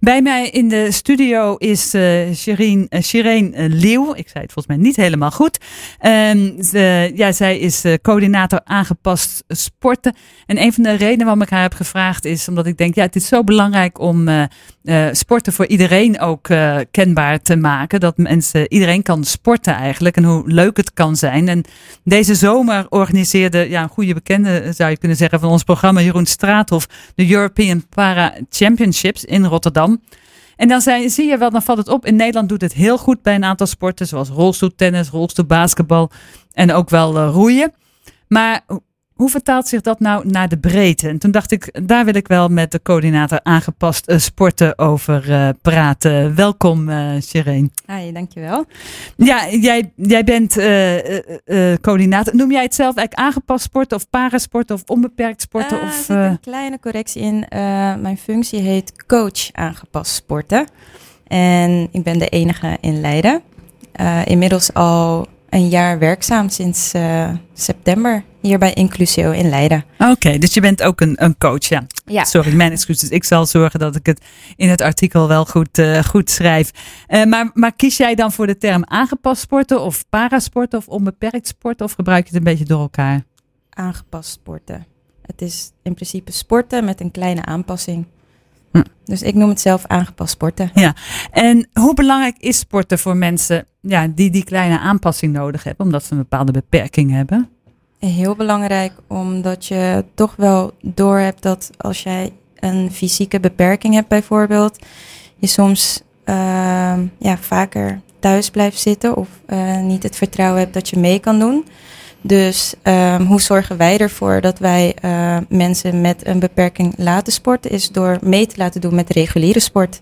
Bij mij in de studio is uh, Shireen, uh, Shireen uh, Leeuw. Ik zei het volgens mij niet helemaal goed. Uh, ja, zij is coördinator aangepast sporten. En een van de redenen waarom ik haar heb gevraagd is omdat ik denk, ja, het is zo belangrijk om sporten voor iedereen ook kenbaar te maken. Dat mensen, iedereen kan sporten eigenlijk en hoe leuk het kan zijn. En deze zomer organiseerde ja, een goede bekende, zou je kunnen zeggen, van ons programma, Jeroen Straathof, de European Para Championships in Rotterdam. En dan zie je wel, dan valt het op. In Nederland doet het heel goed bij een aantal sporten, zoals rolstoeltennis, rolstoelbasketbal en ook wel uh, roeien. Maar hoe vertaalt zich dat nou naar de breedte? En toen dacht ik, daar wil ik wel met de coördinator aangepast uh, sporten over uh, praten. Welkom, uh, Shireen. Hi, dankjewel. Ja, jij, jij bent coördinator. Noem jij het zelf eigenlijk aangepast sporten of parasporten of onbeperkt sporten? Er of, zit een kleine correctie in. mijn functie heet coach aangepast sporten. En ik ben de enige in Leiden. inmiddels al een jaar werkzaam sinds september hier bij Inclusio in Leiden. Oké, dus je bent ook een, een coach, ja. ja. Sorry, mijn excuses. Ik zal zorgen dat ik het in het artikel wel goed, uh, goed schrijf. Uh, maar, maar kies jij dan voor de term aangepast sporten of parasporten of onbeperkt sporten of gebruik je het een beetje door elkaar? Aangepast sporten. Het is in principe sporten met een kleine aanpassing. Hm. Dus ik noem het zelf aangepast sporten. Ja, en hoe belangrijk is sporten voor mensen ja, die die kleine aanpassing nodig hebben, omdat ze een bepaalde beperking hebben? Heel belangrijk, omdat je toch wel doorhebt dat als jij een fysieke beperking hebt bijvoorbeeld, je soms uh, ja, vaker thuis blijft zitten of uh, niet het vertrouwen hebt dat je mee kan doen. Dus um, hoe zorgen wij ervoor dat wij uh, mensen met een beperking laten sporten, is door mee te laten doen met reguliere sport.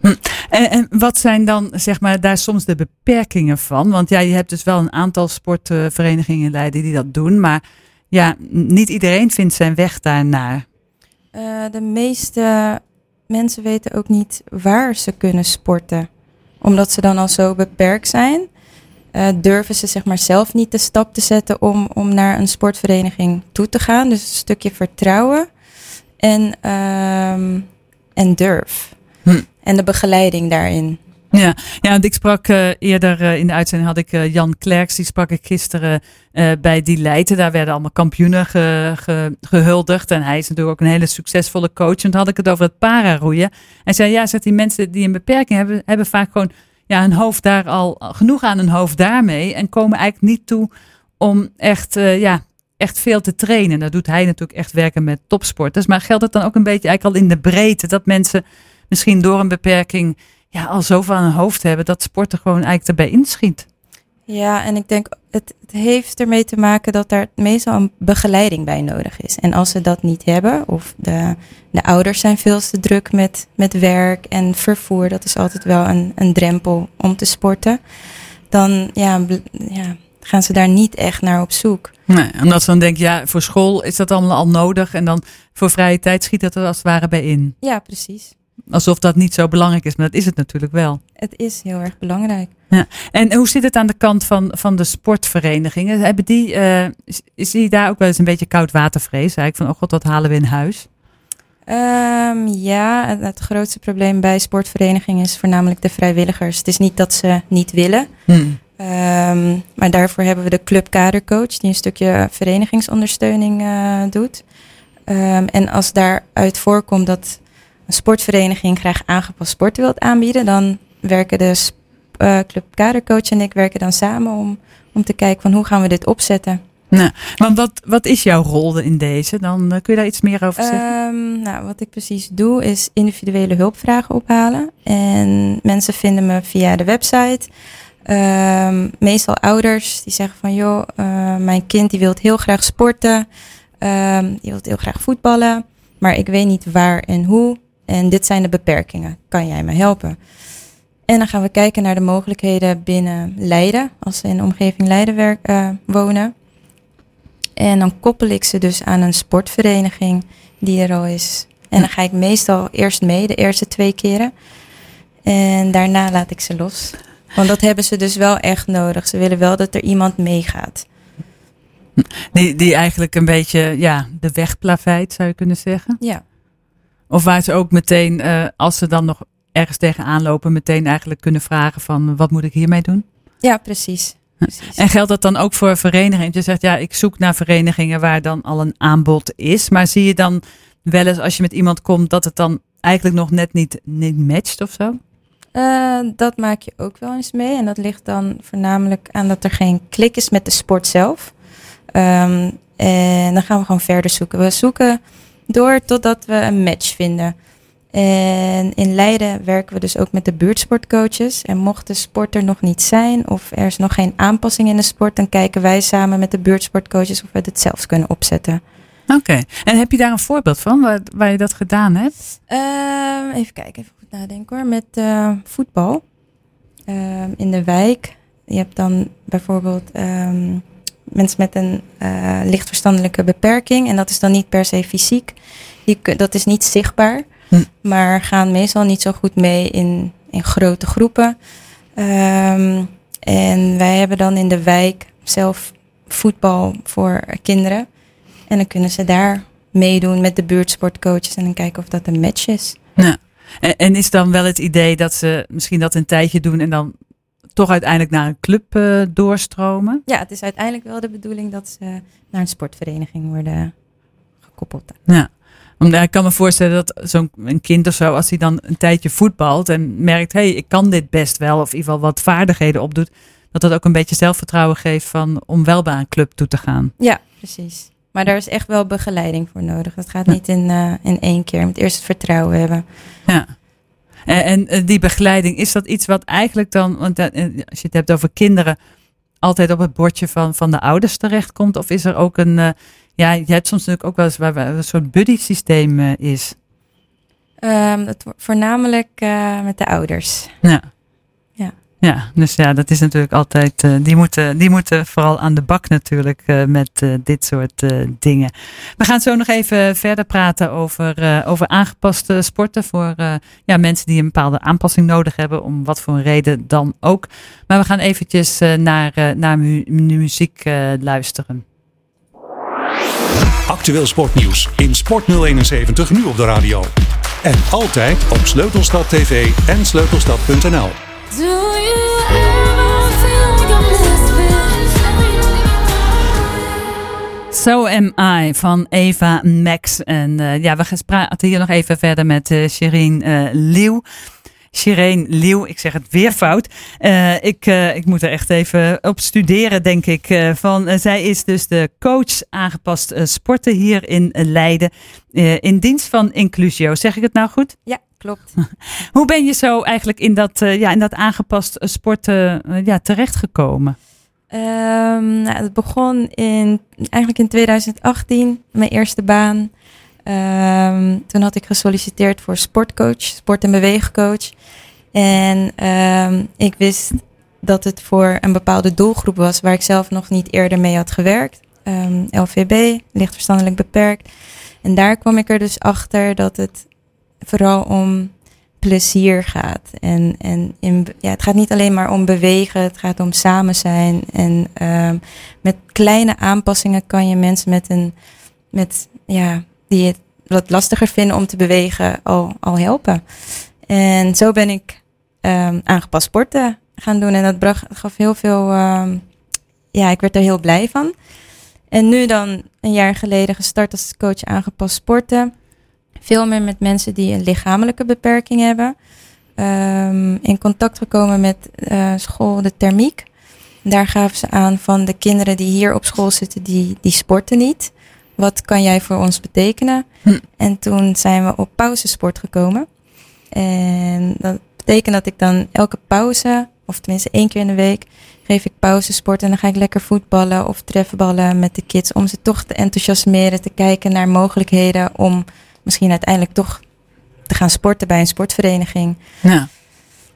Hm. En, wat zijn dan, zeg maar, daar soms de beperkingen van? Want ja, je hebt dus wel een aantal sportverenigingen in Leiden die dat doen, maar ja, niet iedereen vindt zijn weg daarnaar. Uh, de meeste mensen weten ook niet waar ze kunnen sporten, omdat ze dan al zo beperkt zijn. Uh, durven ze zeg maar zelf niet de stap te zetten om, om naar een sportvereniging toe te gaan. Dus een stukje vertrouwen en, uh, en durf. En de begeleiding daarin. Ja, ja want ik sprak uh, eerder uh, in de uitzending had ik uh, Jan Klerks, die sprak ik gisteren bij die Leiden. Daar werden allemaal kampioenen ge, ge, gehuldigd. En hij is natuurlijk ook een hele succesvolle coach. En toen had ik het over het pararoeien. En zei, ja, zegt die mensen die een beperking hebben, hebben vaak gewoon ja, hun hoofd daar al genoeg aan hun hoofd daarmee. En komen eigenlijk niet toe om echt, ja, echt veel te trainen. Dat doet hij natuurlijk echt werken met topsporters. Maar geldt het dan ook een beetje eigenlijk al in de breedte dat mensen misschien door een beperking ja, al zoveel aan hun hoofd hebben dat sporten gewoon eigenlijk erbij inschiet. Ja, en ik denk het, het heeft ermee te maken dat daar meestal een begeleiding bij nodig is. En als ze dat niet hebben, of de, de ouders zijn veel te druk met, met werk en vervoer, dat is altijd wel een, een drempel om te sporten. Dan ja, ja, gaan ze daar niet echt naar op zoek. Nee, omdat ze dan denken, ja, voor school is dat allemaal al nodig. En dan voor vrije tijd schiet dat er als het ware bij in. Ja, precies. Alsof dat niet zo belangrijk is, maar dat is het natuurlijk wel. Het is heel erg belangrijk. Ja. En hoe zit het aan de kant van, van de sportverenigingen? Hebben die, uh, is die daar ook wel eens een beetje koudwatervrees? Eigenlijk van, oh god, wat halen we in huis? Um, ja, het, het, grootste probleem bij sportverenigingen is voornamelijk de vrijwilligers. Het is niet dat ze niet willen. Hmm. Um, maar daarvoor hebben we de clubkadercoach die een stukje verenigingsondersteuning uh, doet. Um, en als daaruit voorkomt dat een sportvereniging graag aangepast sporten wilt aanbieden, dan werken de uh, Club Kadercoach en ik werken dan samen om, om te kijken van hoe gaan we dit opzetten. Nou, want wat, wat is jouw rol in deze? Dan uh, kun je daar iets meer over zeggen. Um, nou, wat ik precies doe is individuele hulpvragen ophalen. En mensen vinden me via de website. Um, meestal ouders die zeggen van joh, uh, mijn kind die wil heel graag sporten. Um, die wil heel graag voetballen. Maar ik weet niet waar en hoe. En dit zijn de beperkingen. Kan jij me helpen? En dan gaan we kijken naar de mogelijkheden binnen Leiden, als ze in de omgeving Leiden werk, uh, wonen. En dan koppel ik ze dus aan een sportvereniging die er al is. En dan ga ik meestal eerst mee, de eerste twee keren. En daarna laat ik ze los. Want dat hebben ze dus wel echt nodig. Ze willen wel dat er iemand meegaat. Die, die eigenlijk een beetje ja, de weg plaveit, zou je kunnen zeggen. Ja. Of waar ze ook meteen, uh, als ze dan nog ergens tegenaan lopen, meteen eigenlijk kunnen vragen van wat moet ik hiermee doen? Ja, precies. precies. En geldt dat dan ook voor verenigingen? Je zegt ja, ik zoek naar verenigingen waar dan al een aanbod is. Maar zie je dan wel eens als je met iemand komt dat het dan eigenlijk nog net niet, niet matcht of zo? Uh, dat maak je ook wel eens mee. En dat ligt dan voornamelijk aan dat er geen klik is met de sport zelf. Um, en dan gaan we gewoon verder zoeken. We zoeken door totdat we een match vinden. En in Leiden werken we dus ook met de buurtsportcoaches. En mocht de sport er nog niet zijn of er is nog geen aanpassing in de sport, dan kijken wij samen met de buurtsportcoaches of we het zelfs kunnen opzetten. Oké, en heb je daar een voorbeeld van waar, waar je dat gedaan hebt? Uh, even kijken, even goed nadenken hoor. Met uh, voetbal uh, in de wijk. Je hebt dan bijvoorbeeld um, mensen met een uh, lichtverstandelijke beperking. En dat is dan niet per se fysiek. Die, dat is niet zichtbaar. Hm. Maar gaan meestal niet zo goed mee in, in grote groepen. Um, en wij hebben dan in de wijk zelf voetbal voor kinderen. En dan kunnen ze daar meedoen met de buurtsportcoaches en dan kijken of dat een match is. Ja. En, en is dan wel het idee dat ze misschien dat een tijdje doen en dan toch uiteindelijk naar een club uh, doorstromen? Ja, het is uiteindelijk wel de bedoeling dat ze naar een sportvereniging worden gekoppeld. Ja. Omdat ik kan me voorstellen dat zo'n kind of zo, als hij dan een tijdje voetbalt en merkt, hé, hey, ik kan dit best wel, of in ieder geval wat vaardigheden opdoet, dat dat ook een beetje zelfvertrouwen geeft van om wel bij een club toe te gaan. Ja, precies. Maar daar is echt wel begeleiding voor nodig. Dat gaat niet in, uh, in één keer. Je moet eerst het vertrouwen hebben. Ja. En, en die begeleiding, is dat iets wat eigenlijk dan, want als je het hebt over kinderen, altijd op het bordje van, van de ouders terechtkomt? Of is er ook een, uh, ja, je hebt soms natuurlijk ook wel eens waar een soort buddy systeem uh, is? Um, dat voornamelijk uh, met de ouders. Ja. Ja, dus ja, dat is natuurlijk altijd. Uh, die, moeten, die moeten vooral aan de bak natuurlijk uh, met uh, dit soort dingen. We gaan zo nog even verder praten over, over aangepaste sporten voor ja, mensen die een bepaalde aanpassing nodig hebben, om wat voor een reden dan ook. Maar we gaan eventjes naar, naar mu muziek luisteren. Actueel sportnieuws in Sport 071 nu op de radio. En altijd op Sleutelstad TV en sleutelstad.nl. Do you ever feel like a So Am I van Eva Max. En uh, ja, we gaan praten hier nog even verder met uh, Shireen uh, Leeuw. Shireen Leeuw, ik zeg het weer fout. Uh, ik, uh, ik moet er echt even op studeren, denk ik. Uh, van, zij is dus de coach aangepast sporten hier in Leiden. in dienst van Inclusio. Zeg ik het nou goed? Ja, klopt. Hoe ben je zo eigenlijk in dat, ja, in dat aangepast sporten ja, terechtgekomen? Um, nou, het begon in, eigenlijk in 2018, mijn eerste baan. Um, toen had ik gesolliciteerd voor sportcoach, sport- en beweegcoach. En um, ik wist dat het voor een bepaalde doelgroep was waar ik zelf nog niet eerder mee had gewerkt. LVB, licht verstandelijk beperkt. En daar kwam ik er dus achter dat het vooral om plezier gaat. En, en in, ja, het gaat niet alleen maar om bewegen, het gaat om samen zijn. En um, met kleine aanpassingen kan je mensen met een, met, ja, die het wat lastiger vinden om te bewegen, al, al helpen. En zo ben ik um, aangepast sporten gaan doen. En dat bracht, gaf heel veel, um, ja, ik werd er heel blij van. En nu dan een jaar geleden gestart als coach aangepast sporten. Veel meer met mensen die een lichamelijke beperking hebben. Um, in contact gekomen met uh, school de thermiek. Daar gaven ze aan van de kinderen die hier op school zitten, die, die sporten niet. Wat kan jij voor ons betekenen? Hm. En toen zijn we op pauzesport gekomen. En dat betekent dat ik dan elke pauze, of tenminste één keer in de week, geef ik pauzesport. En dan ga ik lekker voetballen of trefballen met de kids. Om ze toch te enthousiasmeren, te kijken naar mogelijkheden om misschien uiteindelijk toch te gaan sporten bij een sportvereniging. Ja.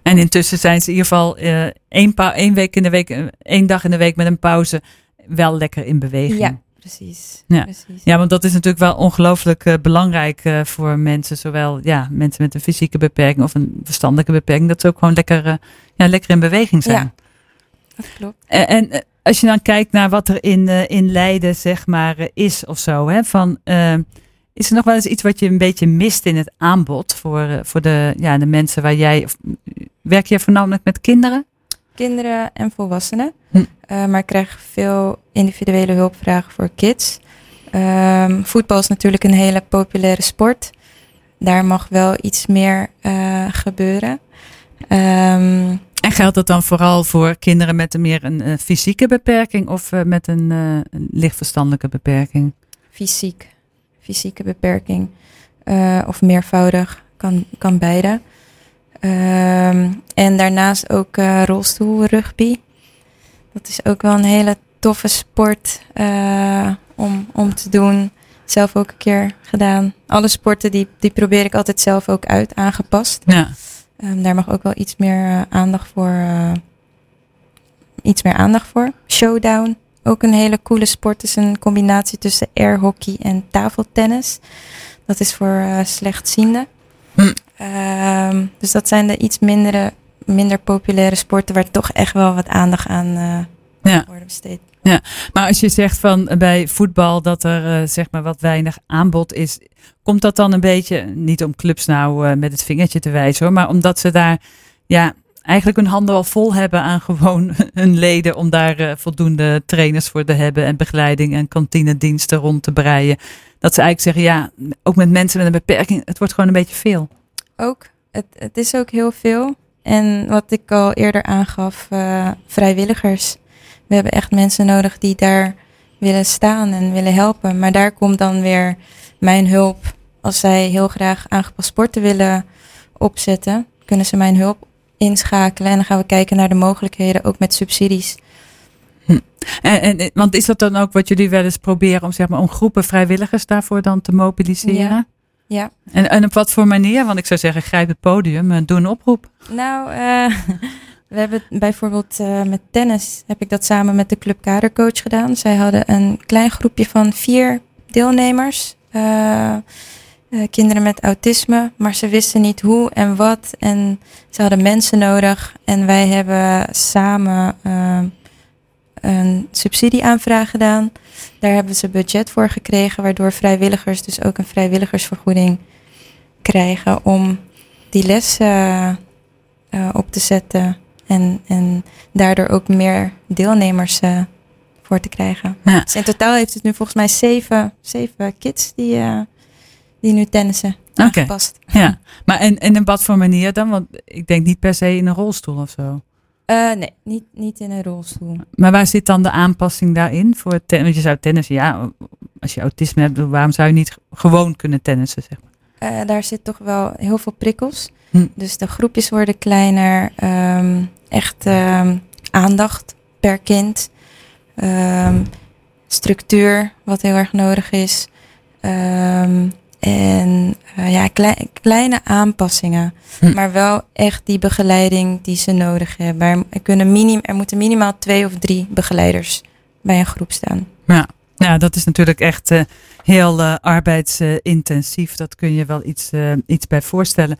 En intussen zijn ze in ieder geval uh, één, één week in de week, uh, één dag in de week met een pauze wel lekker in beweging. Ja, precies. Ja. precies. ja, want dat is natuurlijk wel ongelooflijk uh, belangrijk uh, voor mensen. Zowel ja, mensen met een fysieke beperking of een verstandelijke beperking. Dat ze ook gewoon lekker, ja, lekker in beweging zijn. Ja, dat klopt. En, en als je dan kijkt naar wat er in, in Leiden zeg maar is of zo. Hè, van, Is er nog wel eens iets wat je een beetje mist in het aanbod voor, voor de, ja, de mensen waar jij. Of, werk je voornamelijk met kinderen? Kinderen en volwassenen. Hm. maar ik krijg veel individuele hulpvragen voor kids. Um, voetbal is natuurlijk een hele populaire sport. Daar mag wel iets meer uh, gebeuren. Um, en geldt dat dan vooral voor kinderen met een meer een, uh, fysieke beperking of met een, een, lichtverstandelijke beperking? Fysiek. Fysieke beperking. of meervoudig. Kan, kan beide. Um, en daarnaast ook rolstoelrugby. Dat is ook wel een hele toffe sport om, om te doen. Zelf ook een keer gedaan. Alle sporten die, die probeer ik altijd zelf ook uit, aangepast. Ja. Um, daar mag ook wel iets meer aandacht voor. Iets meer aandacht voor. Showdown, ook een hele coole sport. Is een combinatie tussen airhockey en tafeltennis. Dat is voor uh, slechtzienden. Hm. Um, dus dat zijn de iets mindere, minder populaire sporten waar toch echt wel wat aandacht aan ja. worden besteed. Ja, maar als je zegt van bij voetbal dat er uh, zeg maar wat weinig aanbod is, komt dat dan een beetje, niet om clubs nou uh, met het vingertje te wijzen hoor, maar omdat ze daar ja, eigenlijk hun handen al vol hebben aan gewoon hun leden om daar uh, voldoende trainers voor te hebben en begeleiding en kantinediensten rond te breien. Dat ze eigenlijk zeggen, ja, ook met mensen met een beperking, het wordt gewoon een beetje veel. Ook, het, het is ook heel veel. En wat ik al eerder aangaf, vrijwilligers we hebben echt mensen nodig die daar willen staan en willen helpen. Maar daar komt dan weer mijn hulp. Als zij heel graag aangepast sporten willen opzetten, kunnen ze mijn hulp inschakelen. En dan gaan we kijken naar de mogelijkheden, ook met subsidies. Hm. En, en, want is dat dan ook wat jullie wel eens proberen om, zeg maar, om groepen vrijwilligers daarvoor dan te mobiliseren? Ja. ja. En, en op wat voor manier? Want ik zou zeggen, grijp het podium en doe een oproep. Nou, uh, We hebben bijvoorbeeld uh, met tennis, heb ik dat samen met de Club Kadercoach gedaan. Zij hadden een klein groepje van vier deelnemers. Uh, uh, kinderen met autisme, maar ze wisten niet hoe en wat. En ze hadden mensen nodig. En wij hebben samen een subsidieaanvraag gedaan. Daar hebben ze budget voor gekregen, waardoor vrijwilligers dus ook een vrijwilligersvergoeding krijgen om die les op te zetten en, en daardoor ook meer deelnemers uh, voor te krijgen. Ja. Dus in totaal heeft het nu volgens mij zeven, zeven kids die, uh, die nu tennissen. Aangepast. Ja, maar en, en in wat voor manier dan? Want ik denk niet per se in een rolstoel of zo. Uh, nee, niet, niet in een rolstoel. Maar waar zit dan de aanpassing daarin? Voor ten, want je zou tennissen, ja, als je autisme hebt, waarom zou je niet gewoon kunnen tennissen? Zeg maar? Uh, daar zit toch wel heel veel prikkels. Hm. Dus de groepjes worden kleiner. Um, echt um, aandacht per kind. Um, structuur, wat heel erg nodig is. Uh, klei, kleine aanpassingen. Hm. Maar wel echt die begeleiding die ze nodig hebben. Er, kunnen minim, er moeten minimaal twee of drie begeleiders bij een groep staan. Ja, ja dat is natuurlijk echt uh, heel uh, arbeidsintensief. Dat kun je wel iets, iets bij voorstellen.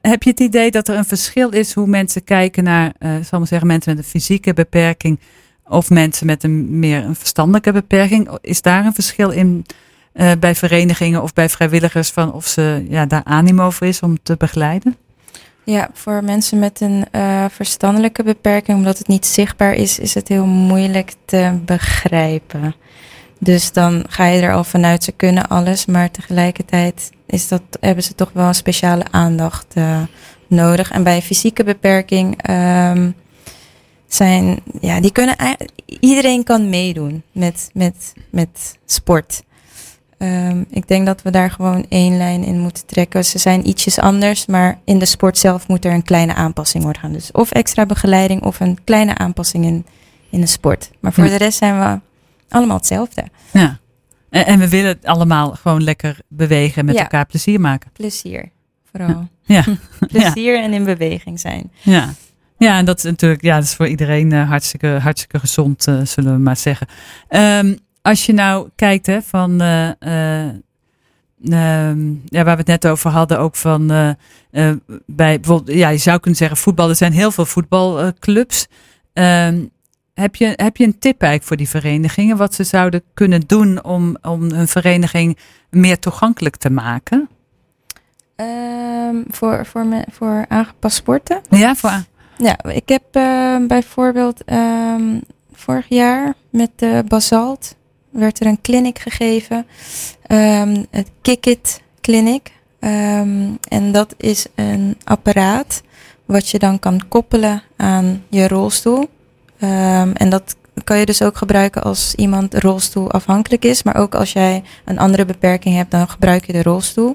Heb je het idee dat er een verschil is hoe mensen kijken naar, zal maar zeggen, mensen met een fysieke beperking of mensen met een meer een verstandelijke beperking? Is daar een verschil in uh, bij verenigingen of bij vrijwilligers van of ze ja, daar animo voor is om te begeleiden? Ja, voor mensen met een verstandelijke beperking, omdat het niet zichtbaar is, is het heel moeilijk te begrijpen. Dus dan ga je er al vanuit, ze kunnen alles, maar tegelijkertijd is dat, hebben ze toch wel een speciale aandacht uh, nodig. En bij fysieke beperking um, zijn, ja, die kunnen iedereen kan meedoen met, met, met sport. Um, ik denk dat we daar gewoon één lijn in moeten trekken. Ze zijn ietsjes anders, maar in de sport zelf moet er een kleine aanpassing worden gaan. Dus of extra begeleiding of een kleine aanpassing in, in de sport. Maar voor de rest zijn we allemaal hetzelfde. Ja. En, en we willen allemaal gewoon lekker bewegen en met elkaar plezier maken. Plezier, vooral. Ja. plezier en in beweging zijn. Ja. Ja, en dat is natuurlijk, ja, dat is voor iedereen uh, hartstikke, hartstikke gezond, uh, zullen we maar zeggen. Um, als je nou kijkt, hè, van uh, ja, waar we het net over hadden, ook van bij bijvoorbeeld, ja, je zou kunnen zeggen voetbal. Er zijn heel veel voetbalclubs. Um, heb, je, heb je een tip eigenlijk voor die verenigingen? Wat ze zouden kunnen doen om, om hun vereniging meer toegankelijk te maken? Um, voor, voor, me, voor aangepast sporten? Ja, voor Ja, ik heb uh, bijvoorbeeld um, vorig jaar met de Basalt werd er een clinic gegeven. Um, het Kick It Clinic. en dat is een apparaat wat je dan kan koppelen aan je rolstoel. en dat kan je dus ook gebruiken als iemand rolstoel afhankelijk is. Maar ook als jij een andere beperking hebt, dan gebruik je de rolstoel.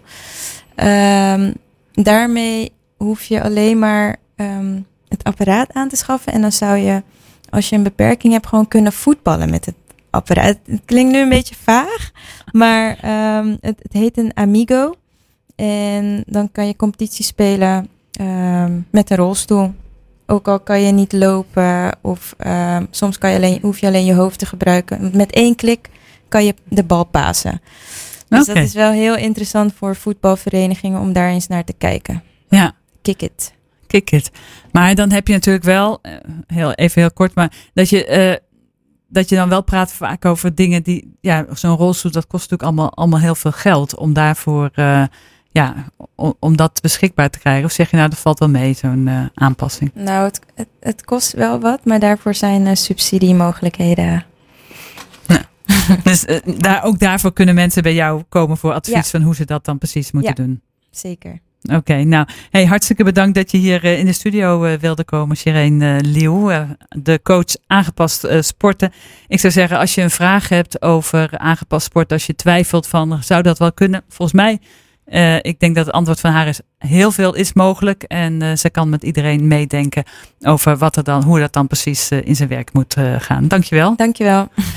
Daarmee hoef je alleen maar het apparaat aan te schaffen. En dan zou je, als je een beperking hebt, gewoon kunnen voetballen met het apparaat. Het klinkt nu een beetje vaag, maar um, het, het, heet een Amigo. En dan kan je competitie spelen met een rolstoel. Ook al kan je niet lopen of soms kan je alleen, hoef je alleen je hoofd te gebruiken. Met één klik kan je de bal pasen. Dus dat is wel heel interessant voor voetbalverenigingen om daar eens naar te kijken. Ja. Kick it. Kick it. Maar dan heb je natuurlijk wel, eh, heel, even heel kort, maar dat je, uh, dat je dan wel praat vaak over dingen die, ja, zo'n rolstoel, dat kost natuurlijk allemaal, allemaal heel veel geld om daarvoor, uh, ja, om, om, dat beschikbaar te krijgen. Of zeg je nou, dat valt wel mee, zo'n aanpassing? Nou, het, het, het, kost wel wat, maar daarvoor zijn subsidiemogelijkheden dus daar, ook daarvoor kunnen mensen bij jou komen voor advies ja. van hoe ze dat dan precies moeten ja, doen. Zeker. Oké, nou, hartstikke bedankt dat je hier uh, in de studio uh, wilde komen, Shireen Leeuw, de coach aangepast sporten. Ik zou zeggen, als je een vraag hebt over aangepast sport, als je twijfelt van, zou dat wel kunnen? Volgens mij, ik denk dat het antwoord van haar is, heel veel is mogelijk en ze kan met iedereen meedenken over wat er dan, hoe dat dan precies in zijn werk moet gaan. Dankjewel. Dankjewel.